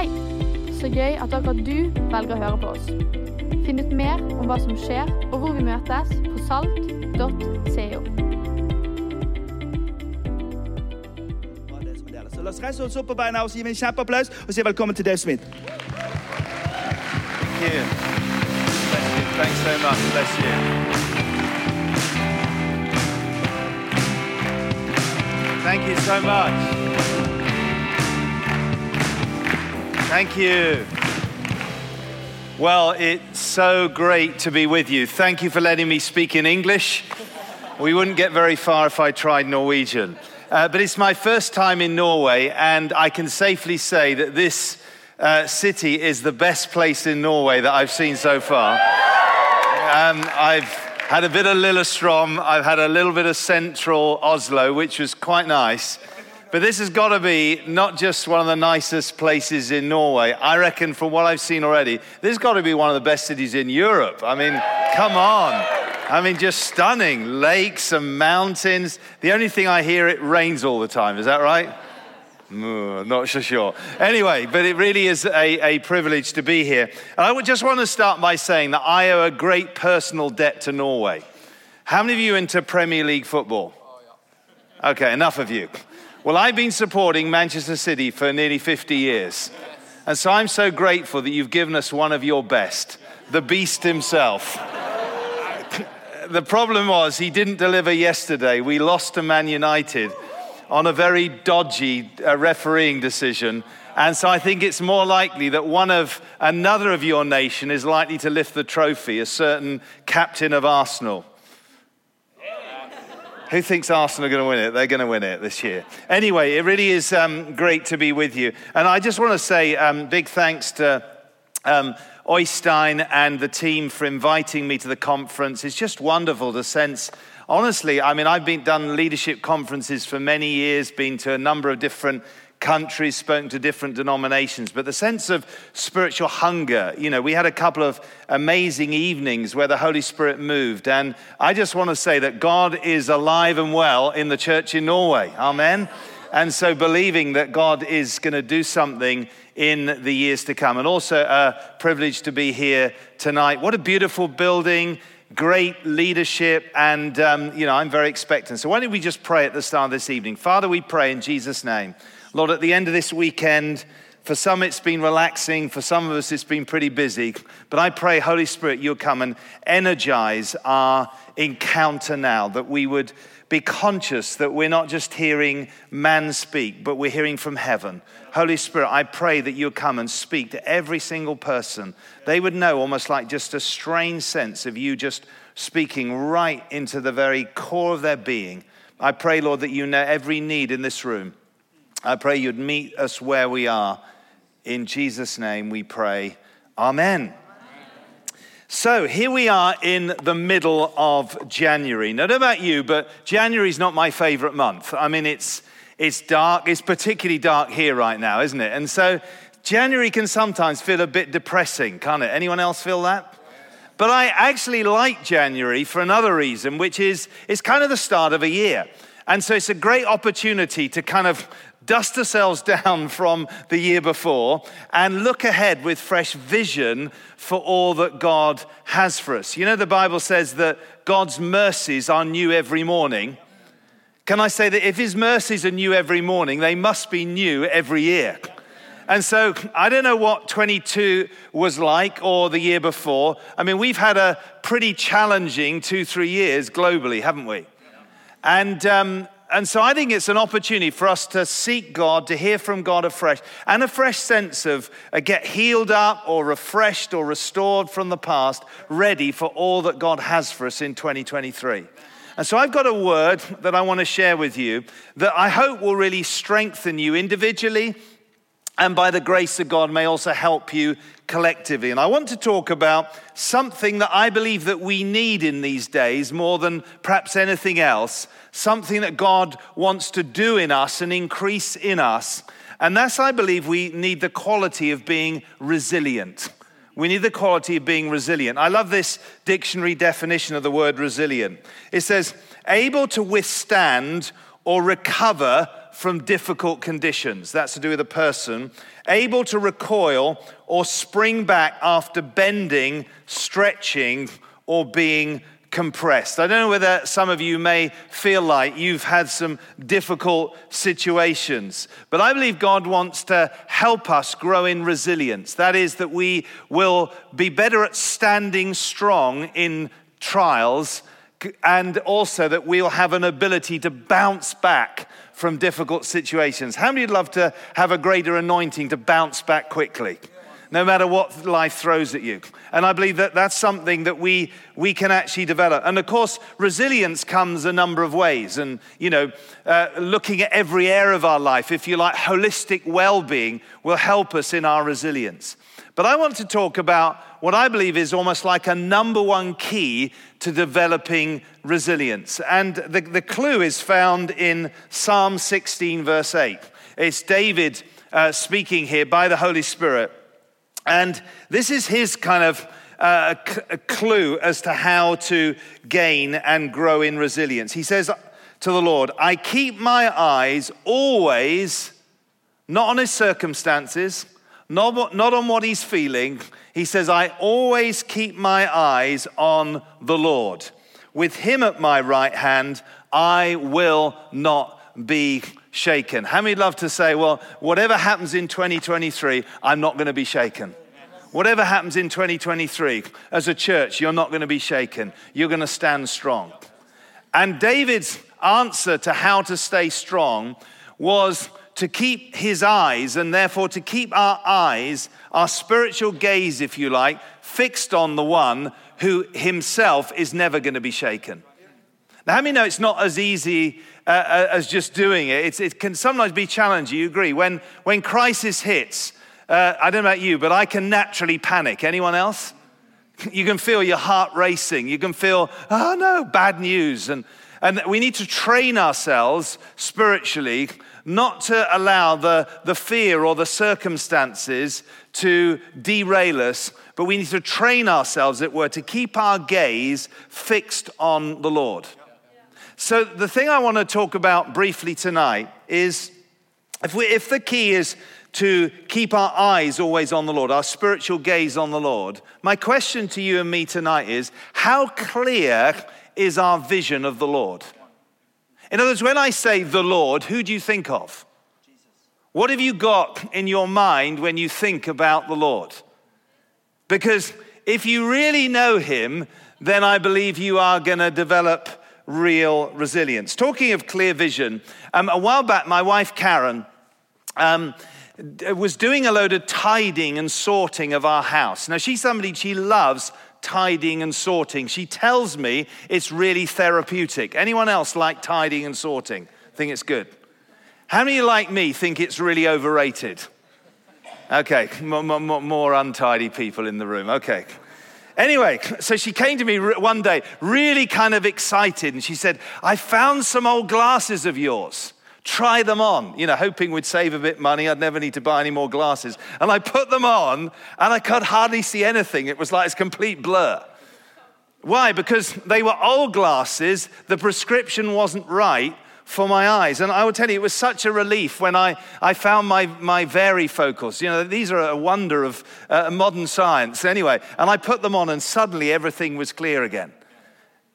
Hei! Så gøy at akkurat du velger å høre på oss. Finn ut mer om hva som skjer og hvor vi møtes på salt.co. Så la oss reise oss opp på beina og gi en kjempeapplaus og si velkommen til Dave Smith. Thank you. Bless you. Thanks so much. Bless you. Thank you so much. Thank you. Well, it's so great to be with you. Thank you for letting me speak in English. We wouldn't get very far if I tried Norwegian. Uh, but it's my first time in Norway, and I can safely say that this uh, city is the best place in Norway that I've seen so far. Um, I've had a bit of Lillestrøm, I've had a little bit of central Oslo, which was quite nice. But this has got to be not just one of the nicest places in Norway. I reckon, from what I've seen already, this has got to be one of the best cities in Europe. I mean, come on. I mean, just stunning lakes and mountains. The only thing I hear, it rains all the time. Is that right? Mm, Not so sure. Anyway, but it really is a, a privilege to be here. And I would just want to start by saying that I owe a great personal debt to Norway. How many of you into Premier League football? Okay, enough of you. Well, I've been supporting Manchester City for nearly 50 years. And so I'm so grateful that you've given us one of your best, the beast himself. the problem was he didn't deliver yesterday. We lost to Man United on a very dodgy uh, refereeing decision. And so I think it's more likely that one of another of your nation is likely to lift the trophy, a certain captain of Arsenal. Who thinks Arsenal are going to win it? They're going to win it this year. Anyway, it really is um, great to be with you. And I just want to say um, big thanks to um, Oystein and the team for inviting me to the conference. It's just wonderful to sense. Honestly, I mean, I've been done leadership conferences for many years, been to a number of different countries, spoken to different denominations, but the sense of spiritual hunger, you know, we had a couple of amazing evenings where the Holy Spirit moved. And I just want to say that God is alive and well in the church in Norway. Amen. And so believing that God is going to do something in the years to come. And also a privilege to be here tonight. What a beautiful building great leadership, and um, you know, I'm very expectant. So, why don't we just pray at the start of this evening? Father, we pray in Jesus' name. Lord, at the end of this weekend, for some it's been relaxing, for some of us it's been pretty busy. But I pray, Holy Spirit, you'll come and energize our encounter now, that we would be conscious that we're not just hearing man speak, but we're hearing from heaven. Holy Spirit, I pray that you'll come and speak to every single person. They would know almost like just a strange sense of you just speaking right into the very core of their being. I pray, Lord, that you know every need in this room. I pray you'd meet us where we are. In Jesus' name we pray. Amen. So here we are in the middle of January. Now, I don't know about you, but January is not my favorite month. I mean, it's, it's dark. It's particularly dark here right now, isn't it? And so January can sometimes feel a bit depressing, can't it? Anyone else feel that? But I actually like January for another reason, which is it's kind of the start of a year. And so it's a great opportunity to kind of dust ourselves down from the year before and look ahead with fresh vision for all that God has for us. You know, the Bible says that God's mercies are new every morning. Can I say that if his mercies are new every morning, they must be new every year? And so I don't know what 22 was like or the year before. I mean, we've had a pretty challenging two, three years globally, haven't we? And, um, and so I think it's an opportunity for us to seek God, to hear from God afresh, and a fresh sense of uh, get healed up or refreshed or restored from the past, ready for all that God has for us in 2023. And so I've got a word that I want to share with you that I hope will really strengthen you individually and by the grace of God may also help you collectively. And I want to talk about something that I believe that we need in these days more than perhaps anything else, something that God wants to do in us and increase in us. And that's, I believe, we need the quality of being resilient. We need the quality of being resilient. I love this dictionary definition of the word resilient. It says, able to withstand or recover from difficult conditions. That's to do with a person. Able to recoil or spring back after bending, stretching, or being compressed. I don't know whether some of you may feel like you've had some difficult situations, but I believe God wants to help us grow in resilience. That is, that we will be better at standing strong in trials and also that we'll have an ability to bounce back from difficult situations. How many would love to have a greater anointing to bounce back quickly? no matter what life throws at you. And I believe that that's something that we, we can actually develop. And of course, resilience comes a number of ways. And, you know, uh, looking at every area of our life, if you like, holistic well being will help us in our resilience. But I want to talk about what I believe is almost like a number one key to developing resilience. And the, the clue is found in Psalm 16, verse 8. It's David uh, speaking here by the Holy Spirit. And this is his kind of uh, a clue as to how to gain and grow in resilience. He says to the Lord, I keep my eyes always not on his circumstances, not, not on what he's feeling. He says, I always keep my eyes on the Lord. With him at my right hand, I will not be shaken. How many love to say, well, whatever happens in 2023, I'm not going to be shaken? Whatever happens in 2023, as a church, you're not going to be shaken. You're going to stand strong. And David's answer to how to stay strong was to keep his eyes, and therefore to keep our eyes, our spiritual gaze, if you like, fixed on the one who himself is never going to be shaken. Now, how many know it's not as easy uh, uh, as just doing it? It's, it can sometimes be challenging, you agree? When, when crisis hits, uh, I don't know about you, but I can naturally panic. Anyone else? You can feel your heart racing. You can feel, oh no, bad news. And, and we need to train ourselves spiritually not to allow the, the fear or the circumstances to derail us, but we need to train ourselves, it were, to keep our gaze fixed on the Lord. So, the thing I want to talk about briefly tonight is if, we, if the key is to keep our eyes always on the Lord, our spiritual gaze on the Lord, my question to you and me tonight is how clear is our vision of the Lord? In other words, when I say the Lord, who do you think of? Jesus. What have you got in your mind when you think about the Lord? Because if you really know Him, then I believe you are going to develop real resilience. Talking of clear vision, um, a while back, my wife Karen um, was doing a load of tidying and sorting of our house. Now, she's somebody, she loves tidying and sorting. She tells me it's really therapeutic. Anyone else like tidying and sorting? Think it's good? How many like me think it's really overrated? Okay, more, untidy people in the room. Okay. Anyway, so she came to me one day, really kind of excited, and she said, I found some old glasses of yours. Try them on, you know, hoping we'd save a bit money. I'd never need to buy any more glasses. And I put them on, and I could hardly see anything. It was like it's complete blur. Why? Because they were old glasses, the prescription wasn't right, for my eyes. And I will tell you, it was such a relief when I, I found my, my varifocals. You know, these are a wonder of uh, modern science anyway. And I put them on, and suddenly everything was clear again.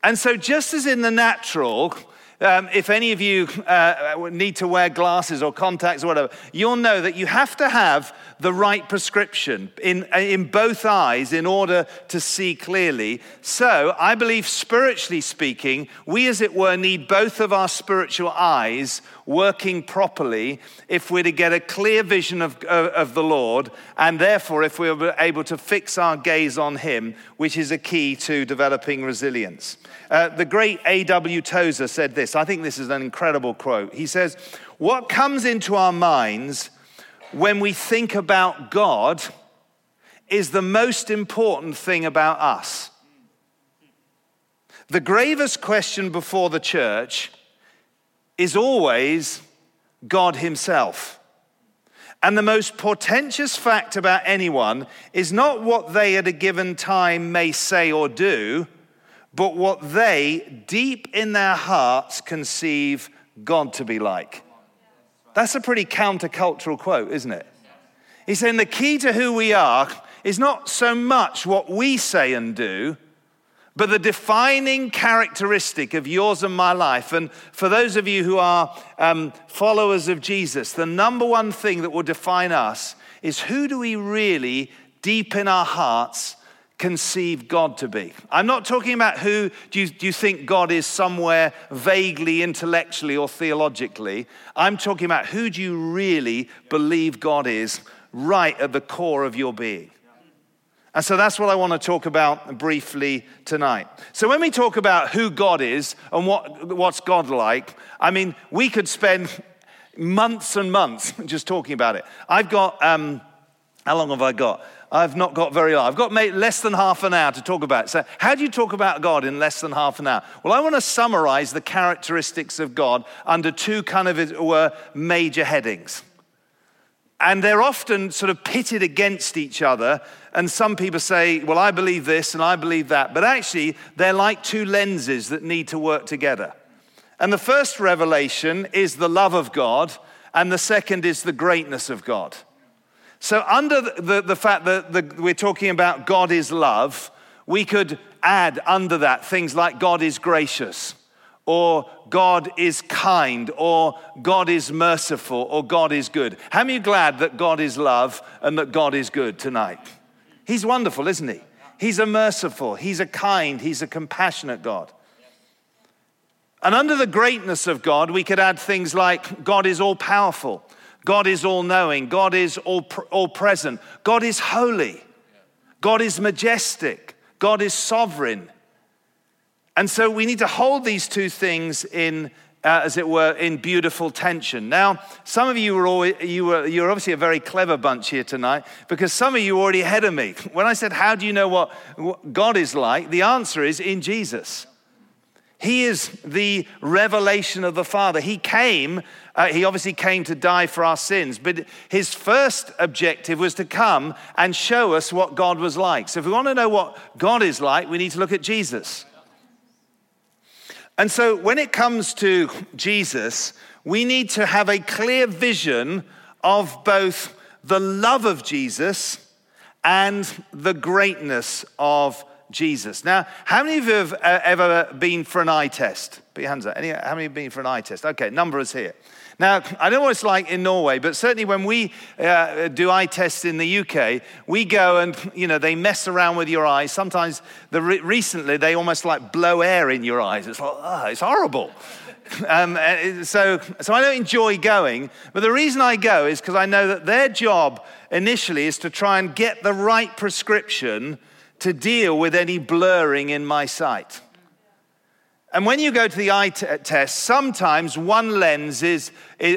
And so, just as in the natural, um, if any of you uh, need to wear glasses or contacts or whatever, you'll know that you have to have the right prescription in, in both eyes in order to see clearly. So, I believe, spiritually speaking, we, as it were, need both of our spiritual eyes working properly if we're to get a clear vision of, of, of the Lord, and therefore, if we're able to fix our gaze on Him, which is a key to developing resilience. Uh, the great A.W. Tozer said this. I think this is an incredible quote. He says, What comes into our minds when we think about God is the most important thing about us. The gravest question before the church is always God Himself. And the most portentous fact about anyone is not what they at a given time may say or do, but what they, deep in their hearts, conceive God to be like. That's a pretty countercultural quote, isn't it? He's saying the key to who we are is not so much what we say and do, but the defining characteristic of yours and my life. And for those of you who are um, followers of Jesus, the number one thing that will define us is who do we really, deep in our hearts, conceive God to be. I'm not talking about who do you, do you think God is somewhere vaguely, intellectually, or theologically. I'm talking about who do you really believe God is right at the core of your being. And so that's what I want to talk about briefly tonight. So, when we talk about who God is and what, what's God like, I mean, we could spend months and months just talking about it. I've got, um, how long have I got? I've not got very long. I've got less than half an hour to talk about. So, how do you talk about God in less than half an hour? Well, I want to summarize the characteristics of God under two kind of major headings. And they're often sort of pitted against each other. And some people say, well, I believe this and I believe that. But actually, they're like two lenses that need to work together. And the first revelation is the love of God, and the second is the greatness of God. So, under the, the, the fact that the, we're talking about God is love, we could add under that things like God is gracious or God is kind, or God is merciful, or God is good. How many glad that God is love and that God is good tonight? He's wonderful, isn't he? He's a merciful, he's a kind, he's a compassionate God. And under the greatness of God, we could add things like God is all powerful, God is all knowing, God is all, all present, God is holy, God is majestic, God is sovereign. And so we need to hold these two things in, uh, as it were, in beautiful tension. Now, some of you were, you were you're obviously a very clever bunch here tonight because some of you already ahead of me. When I said, How do you know what, what God is like? The answer is in Jesus. He is the revelation of the Father. He came, uh, he obviously came to die for our sins, but his first objective was to come and show us what God was like. So if we want to know what God is like, we need to look at Jesus. And so when it comes to Jesus, we need to have a clear vision of both the love of Jesus and the greatness of Jesus. Now, how many of you have uh, ever been for an eye test? Put your hands up. Any, how many have been for an eye test? Okay, number is here. Now, I don't know what it's like in Norway, but certainly when we uh, do eye tests in the UK, we go and, you know, they mess around with your eyes. Sometimes, the re- recently, they almost like blow air in your eyes. It's like, oh, it's horrible. Um, uh, so, so I don't enjoy going, but the reason I go is because I know that their job initially is to try and get the right prescription to deal with any blurring in my sight. And when you go to the eye t- test, sometimes one lens is,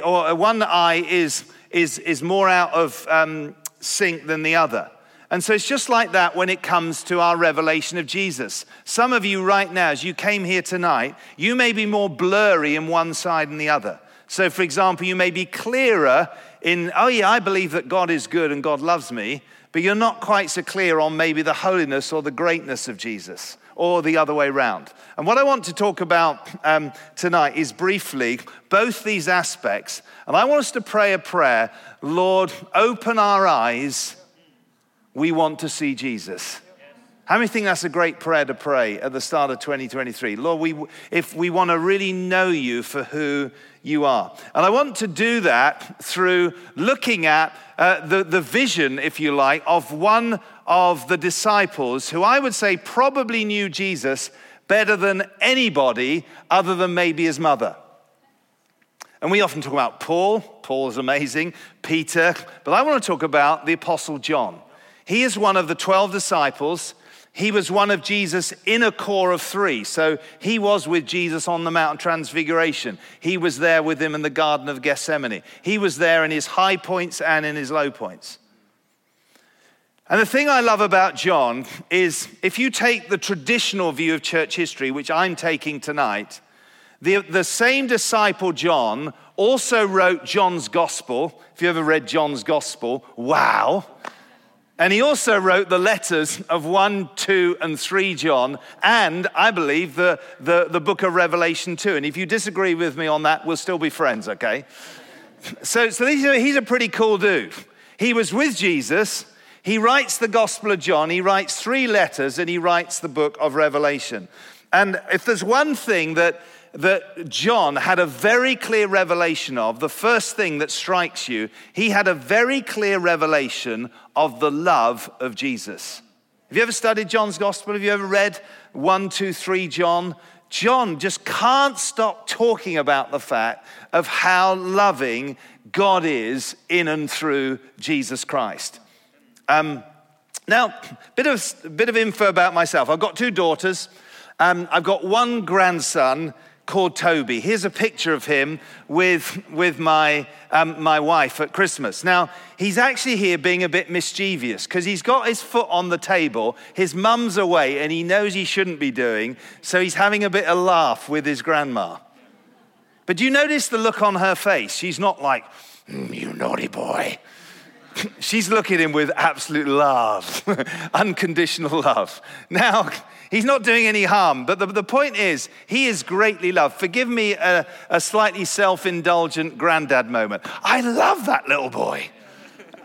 or one eye is, is, is more out of um, sync than the other. And so it's just like that when it comes to our revelation of Jesus. Some of you, right now, as you came here tonight, you may be more blurry in one side than the other. So, for example, you may be clearer in, oh, yeah, I believe that God is good and God loves me, but you're not quite so clear on maybe the holiness or the greatness of Jesus or the other way around. And what I want to talk about um, tonight is briefly both these aspects. And I want us to pray a prayer Lord, open our eyes. We want to see Jesus. How many think that's a great prayer to pray at the start of 2023? Lord, we, if we want to really know you for who you are. And I want to do that through looking at uh, the, the vision, if you like, of one of the disciples who I would say probably knew Jesus better than anybody other than maybe his mother. And we often talk about Paul. Paul is amazing, Peter, but I want to talk about the Apostle John. He is one of the 12 disciples he was one of Jesus' inner core of three. So he was with Jesus on the Mount Transfiguration. He was there with him in the Garden of Gethsemane. He was there in his high points and in his low points. And the thing I love about John is if you take the traditional view of church history, which I'm taking tonight, the, the same disciple, John, also wrote John's gospel. If you ever read John's gospel, wow. And he also wrote the letters of 1, 2, and 3 John, and I believe the, the, the book of Revelation too. And if you disagree with me on that, we'll still be friends, okay? So, so he's, a, he's a pretty cool dude. He was with Jesus. He writes the Gospel of John. He writes three letters and he writes the book of Revelation. And if there's one thing that, that John had a very clear revelation of, the first thing that strikes you, he had a very clear revelation of the love of Jesus. Have you ever studied John's Gospel? Have you ever read 1, 2, 3 John? John just can't stop talking about the fact of how loving God is in and through Jesus Christ. Um, now, bit of bit of info about myself. I've got two daughters. Um, I've got one grandson called Toby. Here's a picture of him with, with my, um, my wife at Christmas. Now, he's actually here being a bit mischievous because he's got his foot on the table. His mum's away and he knows he shouldn't be doing, so he's having a bit of laugh with his grandma. But do you notice the look on her face? She's not like, mm, you naughty boy. She's looking at him with absolute love, unconditional love. Now, He's not doing any harm. But the, the point is, he is greatly loved. Forgive me a, a slightly self indulgent granddad moment. I love that little boy.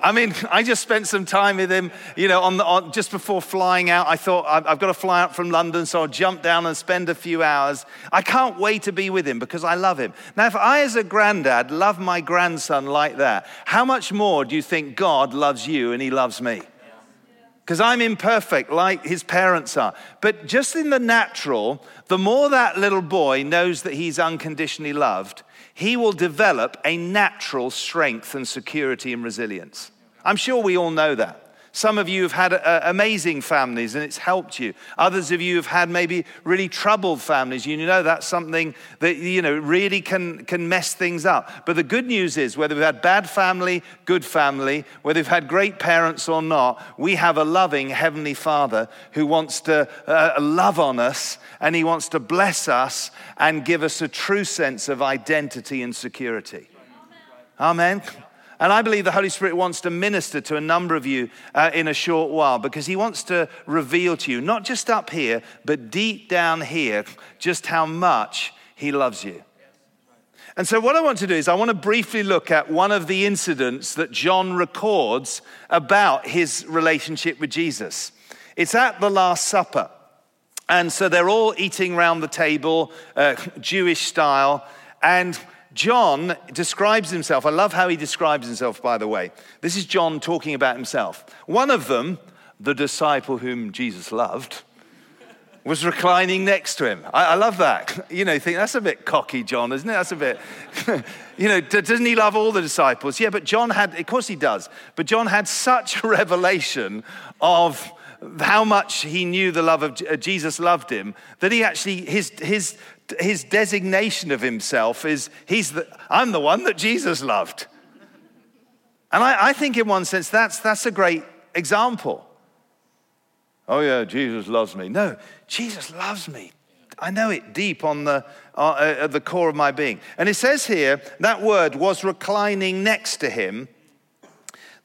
I mean, I just spent some time with him, you know, on the, on, just before flying out. I thought, I've, I've got to fly out from London, so I'll jump down and spend a few hours. I can't wait to be with him because I love him. Now, if I, as a granddad, love my grandson like that, how much more do you think God loves you and he loves me? because I'm imperfect like his parents are. But just in the natural, the more that little boy knows that he's unconditionally loved, he will develop a natural strength and security and resilience. I'm sure we all know that. Some of you have had uh, amazing families and it's helped you. Others of you have had maybe really troubled families. You know that's something that you know really can, can mess things up. But the good news is whether we've had bad family, good family, whether we've had great parents or not, we have a loving Heavenly Father who wants to uh, love on us and He wants to bless us and give us a true sense of identity and security. Amen. And I believe the Holy Spirit wants to minister to a number of you uh, in a short while because He wants to reveal to you, not just up here, but deep down here, just how much He loves you. And so, what I want to do is, I want to briefly look at one of the incidents that John records about his relationship with Jesus. It's at the Last Supper. And so they're all eating around the table, uh, Jewish style. And John describes himself. I love how he describes himself, by the way. This is John talking about himself. One of them, the disciple whom Jesus loved, was reclining next to him. I, I love that. You know, you think that's a bit cocky, John, isn't it? That's a bit, you know, doesn't he love all the disciples? Yeah, but John had, of course he does, but John had such a revelation of how much he knew the love of uh, Jesus loved him that he actually, his, his his designation of himself is he's the, I'm the one that Jesus loved. And I, I think, in one sense, that's, that's a great example. Oh, yeah, Jesus loves me. No, Jesus loves me. I know it deep on the, uh, at the core of my being. And it says here that word was reclining next to him.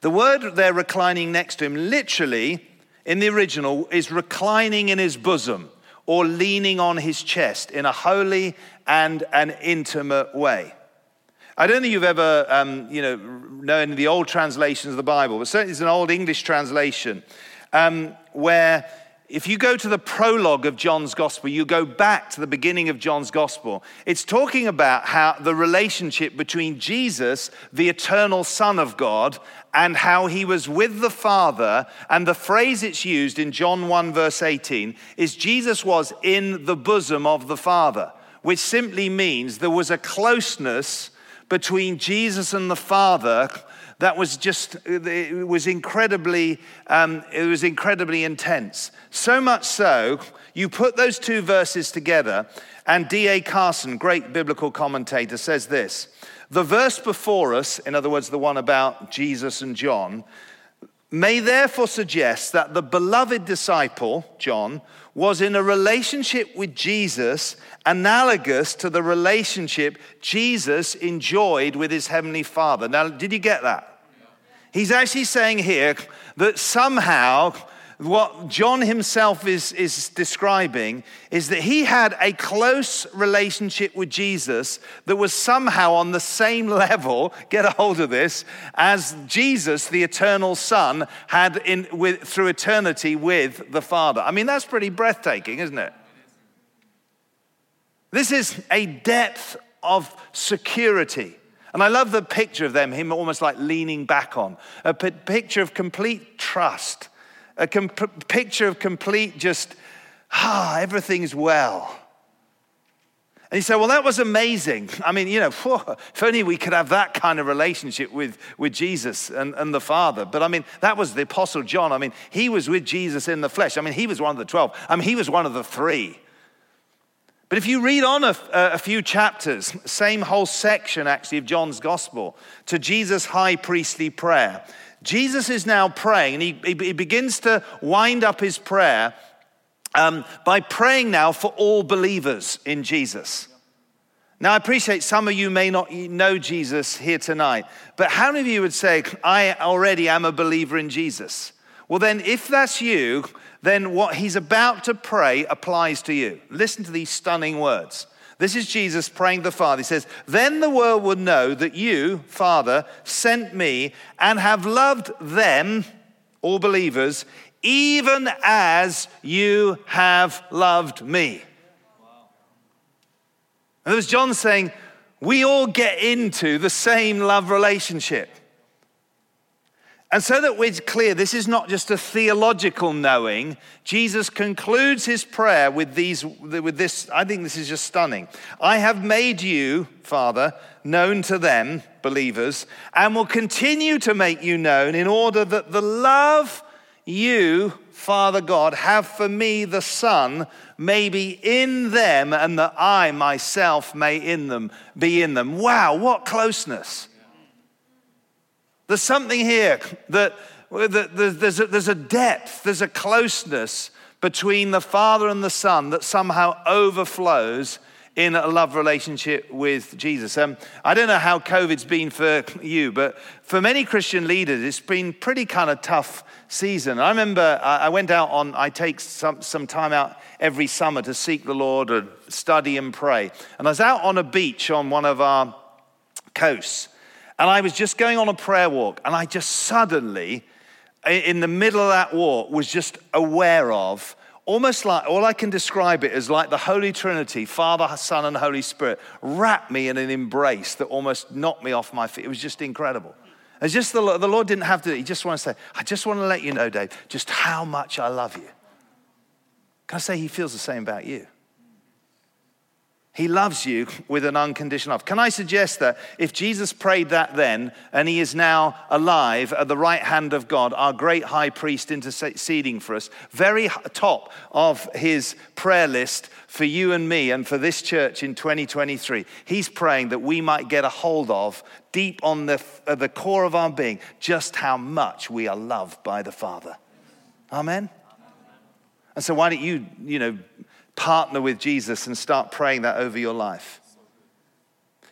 The word there, reclining next to him, literally in the original, is reclining in his bosom or leaning on his chest in a holy and an intimate way. I don't think you've ever, um, you know, known the old translations of the Bible, but certainly it's an old English translation um, where if you go to the prologue of John's gospel, you go back to the beginning of John's gospel, it's talking about how the relationship between Jesus, the eternal Son of God, and how he was with the Father. And the phrase it's used in John 1, verse 18, is Jesus was in the bosom of the Father, which simply means there was a closeness between Jesus and the Father that was just it was incredibly um, it was incredibly intense so much so you put those two verses together and D.A. Carson great biblical commentator says this the verse before us, in other words, the one about Jesus and John, may therefore suggest that the beloved disciple, John, was in a relationship with Jesus analogous to the relationship Jesus enjoyed with his heavenly Father. Now, did you get that? He's actually saying here that somehow what John himself is, is describing is that he had a close relationship with Jesus that was somehow on the same level, get a hold of this, as Jesus, the eternal Son, had in, with, through eternity with the Father. I mean, that's pretty breathtaking, isn't it? This is a depth of security. And I love the picture of them, him almost like leaning back on, a picture of complete trust, a comp- picture of complete just, ah, everything's well. And you say, well, that was amazing. I mean, you know, if only we could have that kind of relationship with, with Jesus and, and the Father. But I mean, that was the Apostle John. I mean, he was with Jesus in the flesh. I mean, he was one of the 12. I mean, he was one of the three. But if you read on a, a, few chapters, same whole section actually of John's gospel, to Jesus' high priestly prayer, Jesus is now praying, and he, he begins to wind up his prayer um, by praying now for all believers in Jesus. Now, I appreciate some of you may not know Jesus here tonight, but how many of you would say, I already am a believer in Jesus? Well, then, if that's you, then what he's about to pray applies to you. Listen to these stunning words. This is Jesus praying the Father. He says, Then the world would know that you, Father, sent me and have loved them, all believers, even as you have loved me. And there's John saying, We all get into the same love relationship. And so that we're clear, this is not just a theological knowing. Jesus concludes his prayer with, these, with this. I think this is just stunning. I have made you, Father, known to them, believers, and will continue to make you known in order that the love you, Father God, have for me, the Son, may be in them, and that I myself may in them be in them. Wow, what closeness! There's something here that, that there's, a, there's a depth, there's a closeness between the Father and the Son that somehow overflows in a love relationship with Jesus. Um, I don't know how COVID's been for you, but for many Christian leaders, it's been pretty kind of tough season. I remember I went out on, I take some, some time out every summer to seek the Lord and study and pray. And I was out on a beach on one of our coasts. And I was just going on a prayer walk, and I just suddenly, in the middle of that walk, was just aware of almost like all I can describe it as like the Holy Trinity, Father, Son, and Holy Spirit, wrapped me in an embrace that almost knocked me off my feet. It was just incredible. It's just the, the Lord didn't have to, He just wanted to say, I just want to let you know, Dave, just how much I love you. Can I say He feels the same about you? He loves you with an unconditional love. Can I suggest that if Jesus prayed that then, and he is now alive at the right hand of God, our great high priest interceding for us, very top of his prayer list for you and me and for this church in 2023, he's praying that we might get a hold of, deep on the, the core of our being, just how much we are loved by the Father. Amen? And so, why don't you, you know, partner with Jesus and start praying that over your life.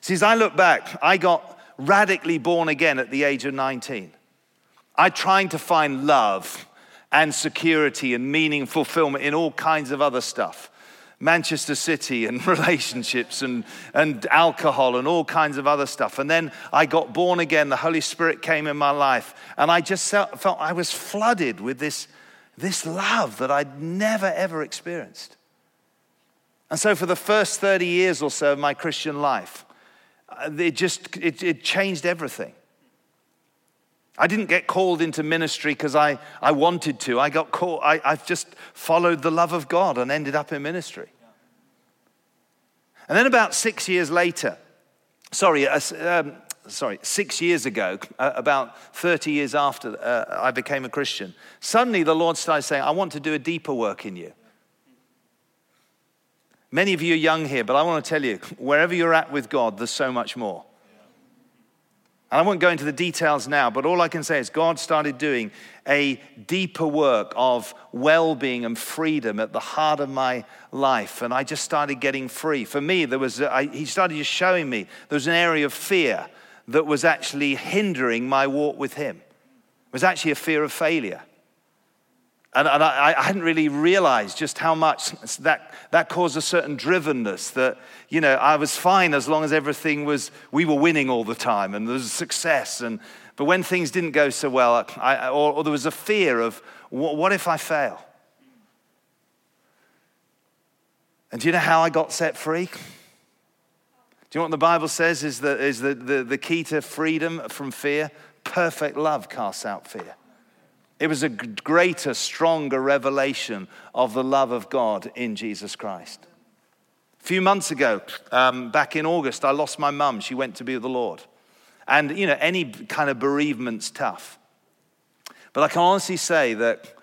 See, as I look back, I got radically born again at the age of 19. I tried to find love and security and meaning fulfillment in all kinds of other stuff. Manchester City and relationships and, and alcohol and all kinds of other stuff. And then I got born again. The Holy Spirit came in my life. And I just felt, felt I was flooded with this, this love that I'd never, ever experienced. And so, for the first 30 years or so of my Christian life, uh, it just it, it changed everything. I didn't get called into ministry because I, I wanted to. I got called, I, I've just followed the love of God and ended up in ministry. And then about six years later, sorry, uh, um, sorry, six years ago, uh, about 30 years after uh, I became a Christian, suddenly the Lord started saying, I want to do a deeper work in you. Many of you are young here, but I want to tell you wherever you're at with God, there's so much more. And I won't go into the details now, but all I can say is God started doing a deeper work of well being and freedom at the heart of my life. And I just started getting free. For me, there was, he started just showing me there was an area of fear that was actually hindering my walk with Him. It was actually a fear of failure. And, and I, I, hadn't really realized just how much that, that caused a certain drivenness that, you know, I was fine as long as everything was, we were winning all the time and there was success. And, but when things didn't go so well, I, or, or there was a fear of, what, what if I fail? And do you know how I got set free? Do you know what the Bible says is, the, is the, the, the key to freedom from fear? Perfect love casts out fear. It was a greater, stronger revelation of the love of God in Jesus Christ. A few months ago, um, back in August, I lost my mum. She went to be with the Lord. And, you know, any kind of bereavement's tough. But I can honestly say that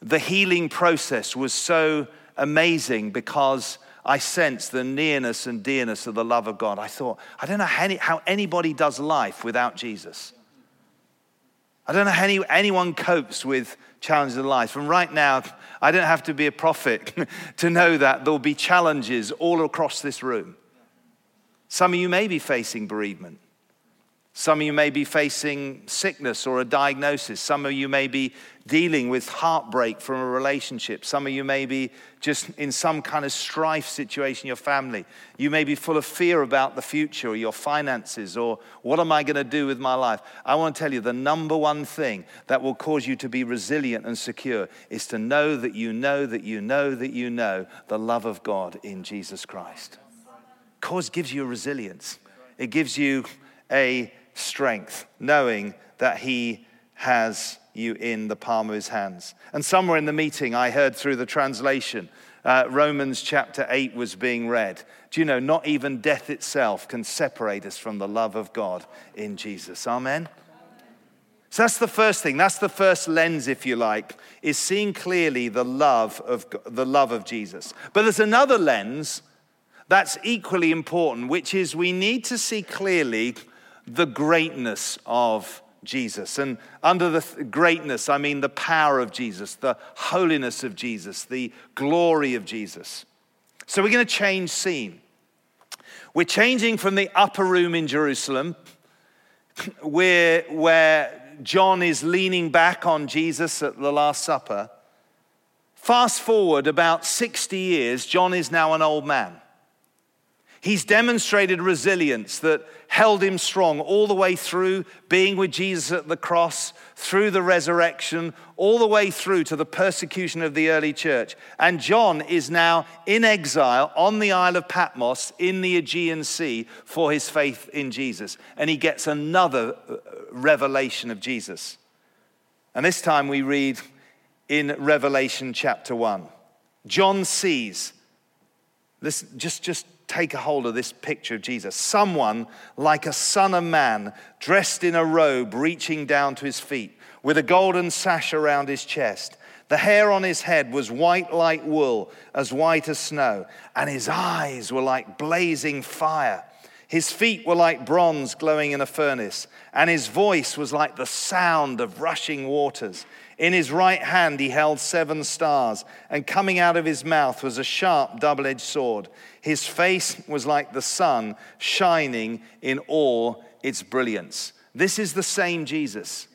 the healing process was so amazing because I sensed the nearness and dearness of the love of God. I thought, I don't know how anybody does life without Jesus. I don't know how any, anyone copes with challenges in life. And right now, I don't have to be a prophet to know that there'll be challenges all across this room. Some of you may be facing bereavement. Some of you may be facing sickness or a diagnosis. Some of you may be dealing with heartbreak from a relationship. Some of you may be just in some kind of strife situation in your family. You may be full of fear about the future or your finances or what am I going to do with my life? I want to tell you the number one thing that will cause you to be resilient and secure is to know that you know that you know that you know the love of God in Jesus Christ. Cause gives you resilience. It gives you a strength, knowing that He has you in the palm of His hands. And somewhere in the meeting, I heard through the translation, uh, Romans chapter 8 was being read. Do you know, not even death itself can separate us from the love of God in Jesus. Amen? So that's the first thing. That's the first lens, if you like, is seeing clearly the love of, the love of Jesus. But there's another lens that's equally important, which is we need to see clearly the greatness of Jesus. And under the th- greatness, I mean the power of Jesus, the holiness of Jesus, the glory of Jesus. So we're going to change scene. We're changing from the upper room in Jerusalem, where, where John is leaning back on Jesus at the Last Supper. Fast forward about 60 years, John is now an old man. He's demonstrated resilience that held him strong all the way through being with Jesus at the cross, through the resurrection, all the way through to the persecution of the early church. And John is now in exile on the Isle of Patmos in the Aegean Sea for his faith in Jesus. And he gets another uh, revelation of Jesus. And this time we read in Revelation chapter 1. John sees, this, just, just take a hold of this picture of Jesus. Someone like a son of man, dressed in a robe reaching down to his feet, with a golden sash around his chest. The hair on his head was white like wool, as white as snow, and his eyes were like blazing fire. His feet were like bronze glowing in a furnace, and his voice was like the sound of rushing waters. In his right hand he held seven stars, and coming out of his mouth was a sharp double edged sword. His face was like the sun, shining in all its brilliance. This is the same Jesus.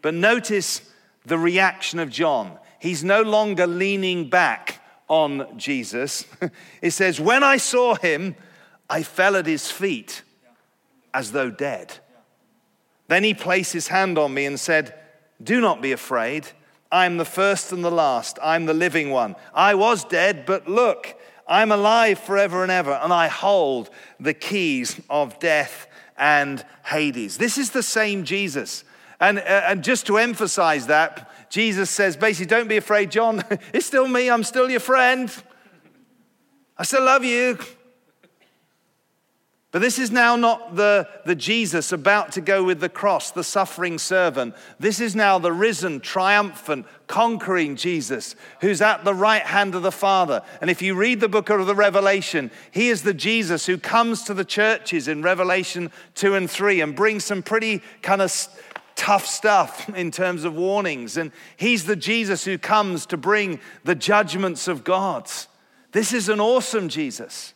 But notice the reaction of John. He's no longer leaning back on Jesus. it says, When I saw him, I fell at his feet as though dead. Then he placed his hand on me and said, do not be afraid. I'm the first and the last. I'm the living one. I was dead, but look, I'm alive forever and ever, and I hold the keys of death and Hades. This is the same Jesus. And, uh, and just to emphasize that, Jesus says basically, don't be afraid, John. it's still me. I'm still your friend. I still love you. But this is now not the, the Jesus about to go with the cross, the suffering servant. This is now the risen, triumphant, conquering Jesus who's at the right hand of the Father. And if you read the book of the Revelation, he is the Jesus who comes to the churches in Revelation 2 and 3 and brings some pretty kind of tough stuff in terms of warnings. And he's the Jesus who comes to bring the judgments of God. This is an awesome Jesus.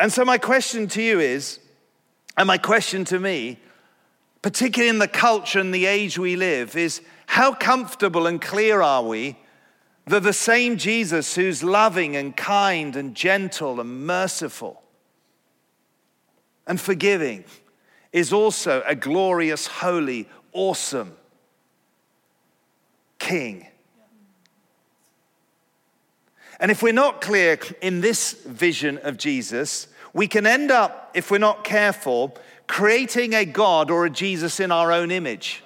And so, my question to you is, and my question to me, particularly in the culture and the age we live, is How comfortable and clear are we that the same Jesus who's loving and kind and gentle and merciful and forgiving is also a glorious, holy, awesome King. And if we're not clear in this vision of Jesus, we can end up, if we're not careful, creating a God or a Jesus in our own image.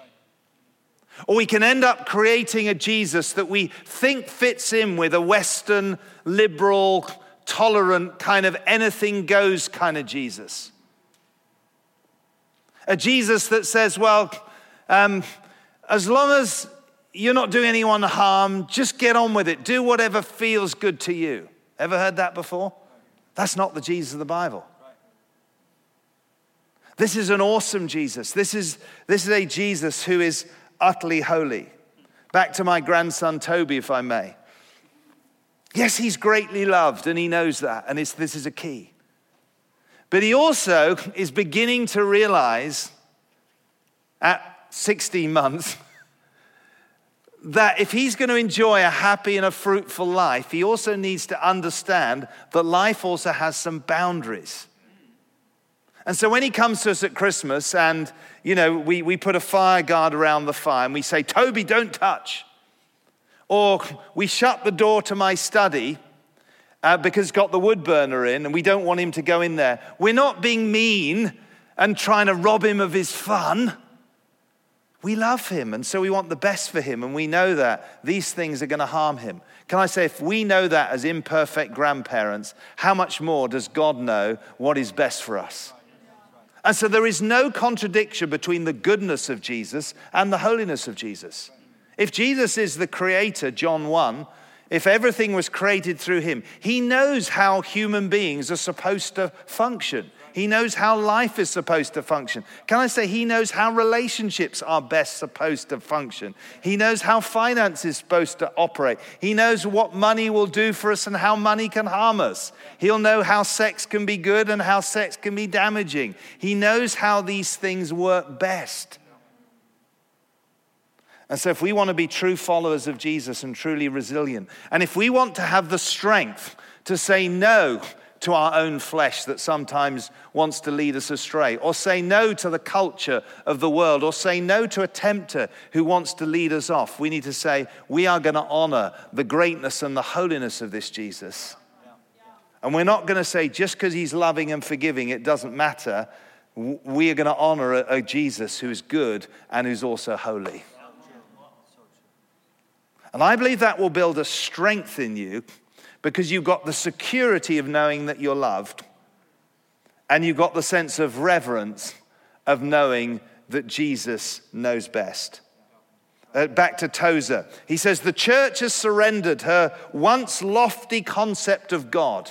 Or we can end up creating a Jesus that we think fits in with a Western, liberal, tolerant, kind of anything goes kind of Jesus. A Jesus that says, well, um, as long as you're not doing anyone harm, just get on with it. Do whatever feels good to you. Ever heard that before? That's not the Jesus of the Bible. This is an awesome Jesus. This is, this is a Jesus who is utterly holy. Back to my grandson Toby, if I may. Yes, he's greatly loved, and he knows that, and this is a key. But he also is beginning to realize at 16 months that if he's going to enjoy a happy and a fruitful life, he also needs to understand that life also has some boundaries. And so when he comes to us at Christmas and, you know, we, we put a fire guard around the fire and we say, Toby, don't touch. Or we shut the door to my study uh, because got the wood burner in and we don't want him to go in there. We're not being mean and trying to rob him of his fun. We love him and so we want the best for him and we know that these things are going to harm him. Can I say, if we know that as imperfect grandparents, how much more does God know what is best for us? And so there is no contradiction between the goodness of Jesus and the holiness of Jesus. If Jesus is the creator, John 1, if everything was created through him, he knows how human beings are supposed to function. He knows how life is supposed to function. Can I say he knows how relationships are best supposed to function? He knows how finance is supposed to operate. He knows what money will do for us and how money can harm us. He'll know how sex can be good and how sex can be damaging. He knows how these things work best. And so, if we want to be true followers of Jesus and truly resilient, and if we want to have the strength to say no to our own flesh that sometimes wants to lead us astray, or say no to the culture of the world, or say no to a tempter who wants to lead us off. We need to say, we are going to honor the greatness and the holiness of this Jesus. And we're not going to say, just because he's loving and forgiving, it doesn't matter. We are going to honor a, a Jesus who is good and who's also holy. And I believe that will build a strength in you because you've got the security of knowing that you're loved, and you've got the sense of reverence of knowing that Jesus knows best. Uh, back to Tozer. He says, The church has surrendered her once lofty concept of God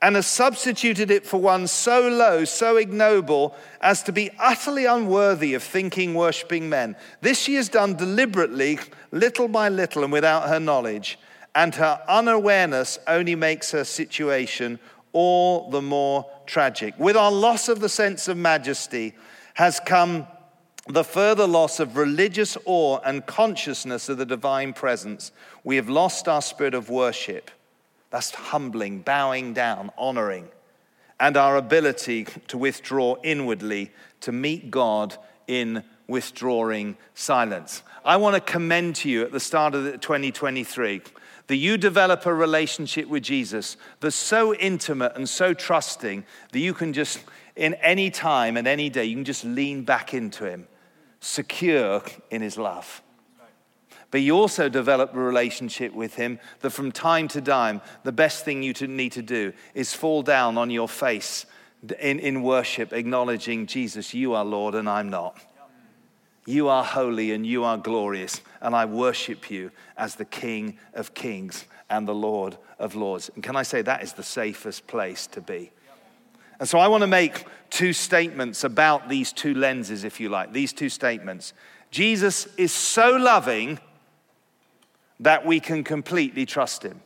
and has substituted it for one so low, so ignoble, as to be utterly unworthy of thinking, worshipping men. This she has done deliberately, little by little, and without her knowledge and her unawareness only makes her situation all the more tragic. With our loss of the sense of majesty has come the further loss of religious awe and consciousness of the divine presence. We have lost our spirit of worship. That's humbling, bowing down, honoring, and our ability to withdraw inwardly to meet God in withdrawing silence. I want to commend to you at the start of 2023 that you develop a relationship with Jesus that's so intimate and so trusting that you can just, in any time and any day, you can just lean back into Him, secure in His love. But you also develop a relationship with Him that from time to time, the best thing you need to do is fall down on your face in, in worship, acknowledging, Jesus, you are Lord and I'm not. You are holy and you are glorious, and I worship you as the King of kings and the Lord of lords. And can I say that is the safest place to be? And so I want to make two statements about these two lenses, if you like, these two statements. Jesus is so loving that we can completely trust him.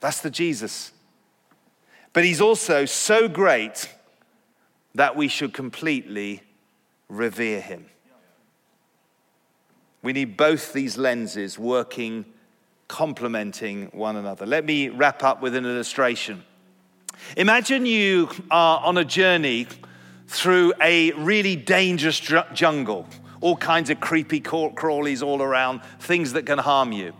That's the Jesus. But he's also so great that we should completely revere him. We need both these lenses working, complementing one another. Let me wrap up with an illustration. Imagine you are on a journey through a really dangerous jungle, all kinds of creepy crawlies all around, things that can harm you.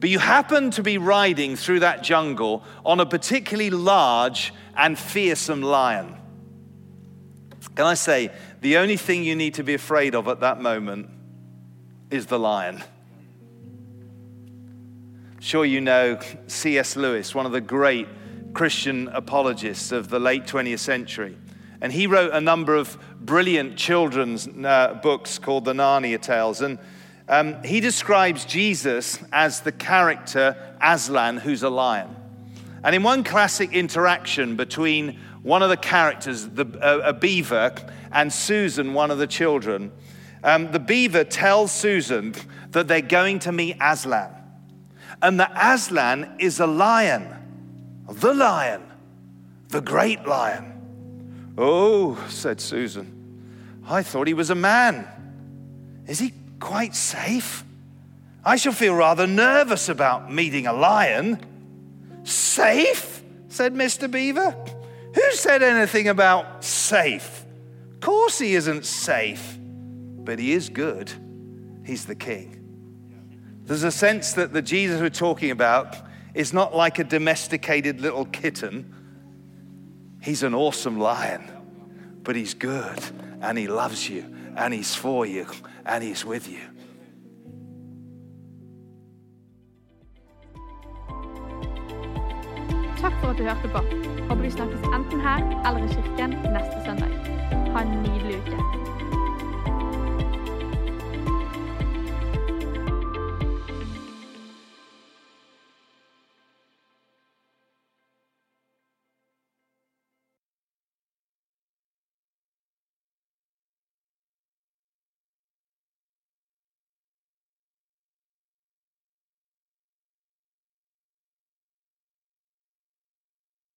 But you happen to be riding through that jungle on a particularly large and fearsome lion. Can I say, the only thing you need to be afraid of at that moment is the lion. Sure, you know C.S. Lewis, one of the great Christian apologists of the late 20th century. And he wrote a number of brilliant children's uh, books called the Narnia Tales. And um, he describes Jesus as the character Aslan, who's a lion. And in one classic interaction between one of the characters, the, uh, a beaver, and Susan, one of the children, um, the beaver tells Susan that they're going to meet Aslan. And that Aslan is a lion, the lion, the great lion. Oh, said Susan, I thought he was a man. Is he quite safe? I shall feel rather nervous about meeting a lion. Safe? said Mr. Beaver. Who said anything about safe? Course he isn't safe, but he is good. He's the king. There's a sense that the Jesus we're talking about is not like a domesticated little kitten. He's an awesome lion, but he's good and he loves you and he's for you and he's with you. Takk for at du hørte på. Håper vi snakkes enten her eller i kirken neste søndag. Ha en nydelig uke.